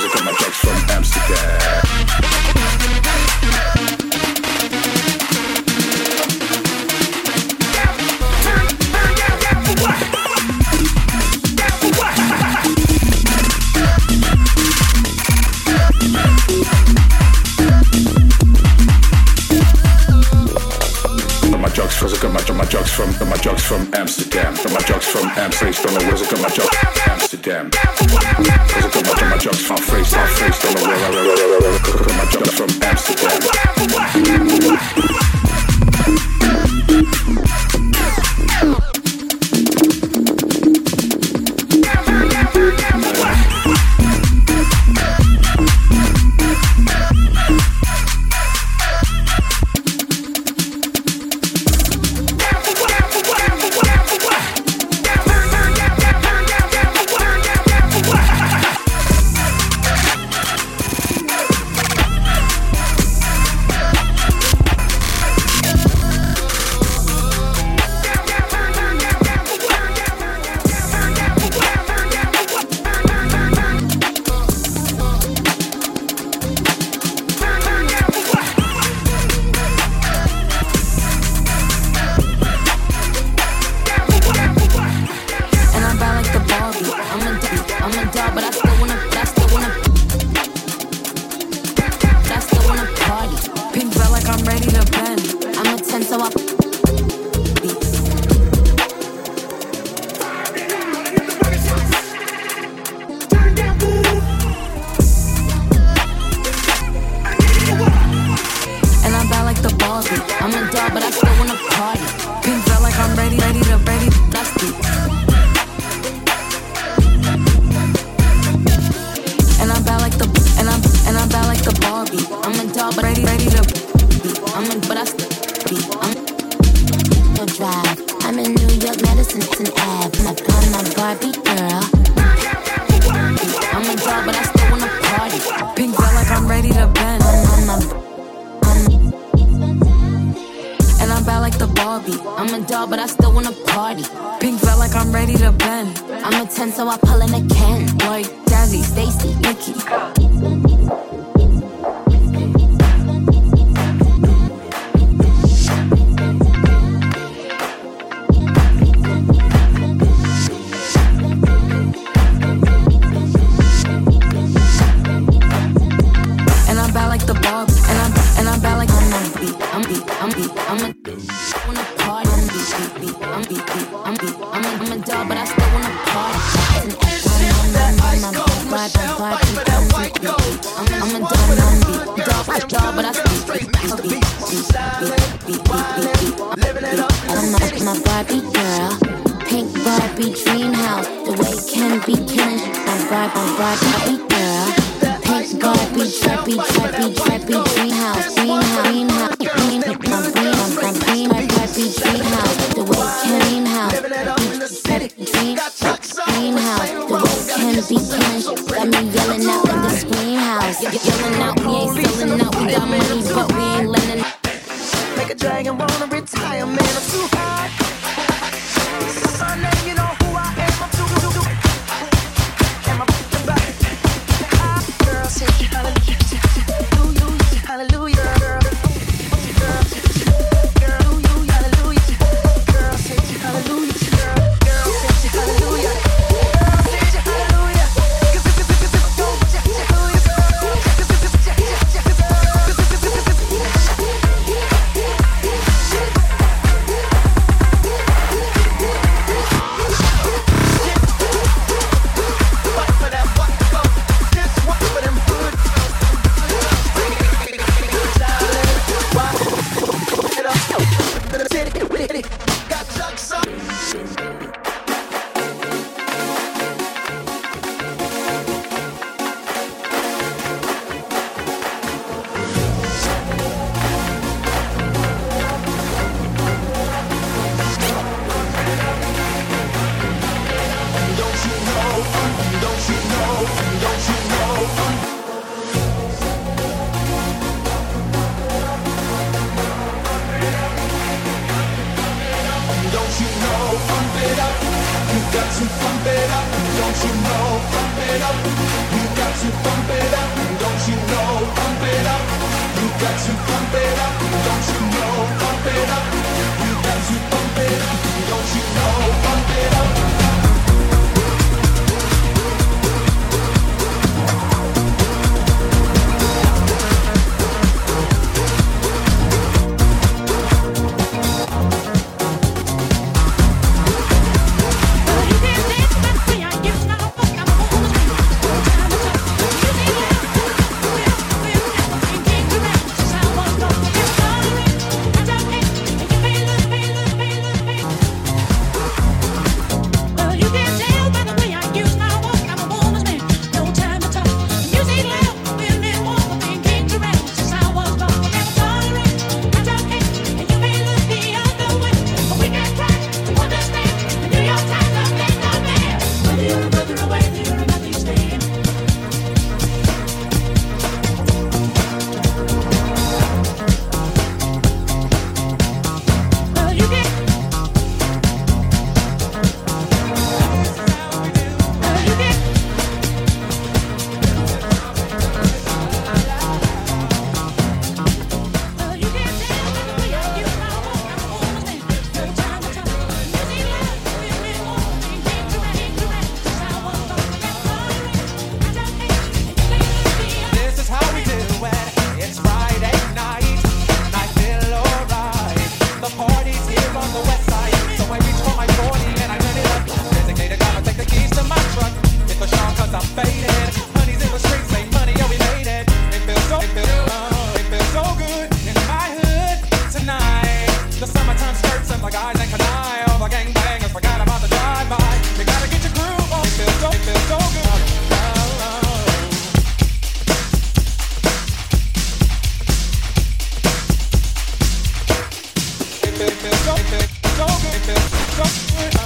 Cause I got my drugs from Amsterdam. drugs from, got my, my drugs from, my drugs from Amsterdam, From my drugs from Amsterdam, got my drugs from Amsterdam them. Cause I my, from Amsterdam. but I still be on drive. I'm in New York, Madison, it's an I'm Barbie girl. I'm a but I still wanna party. Pink like I'm ready to bend. And I'm bad like the Barbie. I'm a but I still wanna party. Pink felt like I'm ready to bend. I'm a 10, so I pull in a can. Like Jazzy, Stacy, Nikki. I'm a, I'm a dog, but I still wanna party. I'm, I'm, I'm a dog, I'm I dog, but I'm a my Barbie girl. Pink Barbie dream house. The way can be killing. I'm Barbie, Barbie girl. Pink Barbie, trappy, trappy, trappy, dream house, dream house, dream house. got to pump it up, don't you know? Pump it up. You got to pump it up. Uh.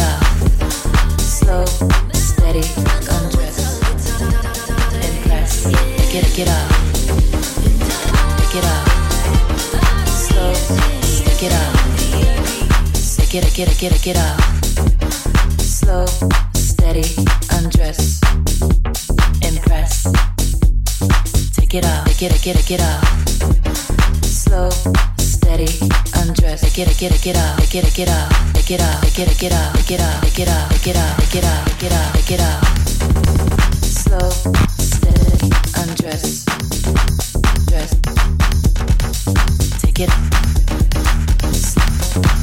Out. Slow, steady, undress. Impress. It, out. Take it out. Slow, it. Take it, take it, take it, out. Slow, steady, undress. Impress. Take it take it, it, out. Slow, steady, undress. It, it, take it it take it out, take it out, take it out, take it out, take it out, take it out. Slow, steady, undress. Dress. Take it.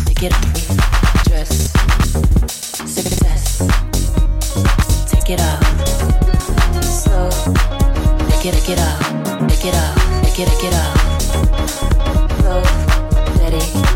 Take it. Dress. Success. Take it out. Slow. Take it, it out. Take it out. Take it, it out. Slow. Steady.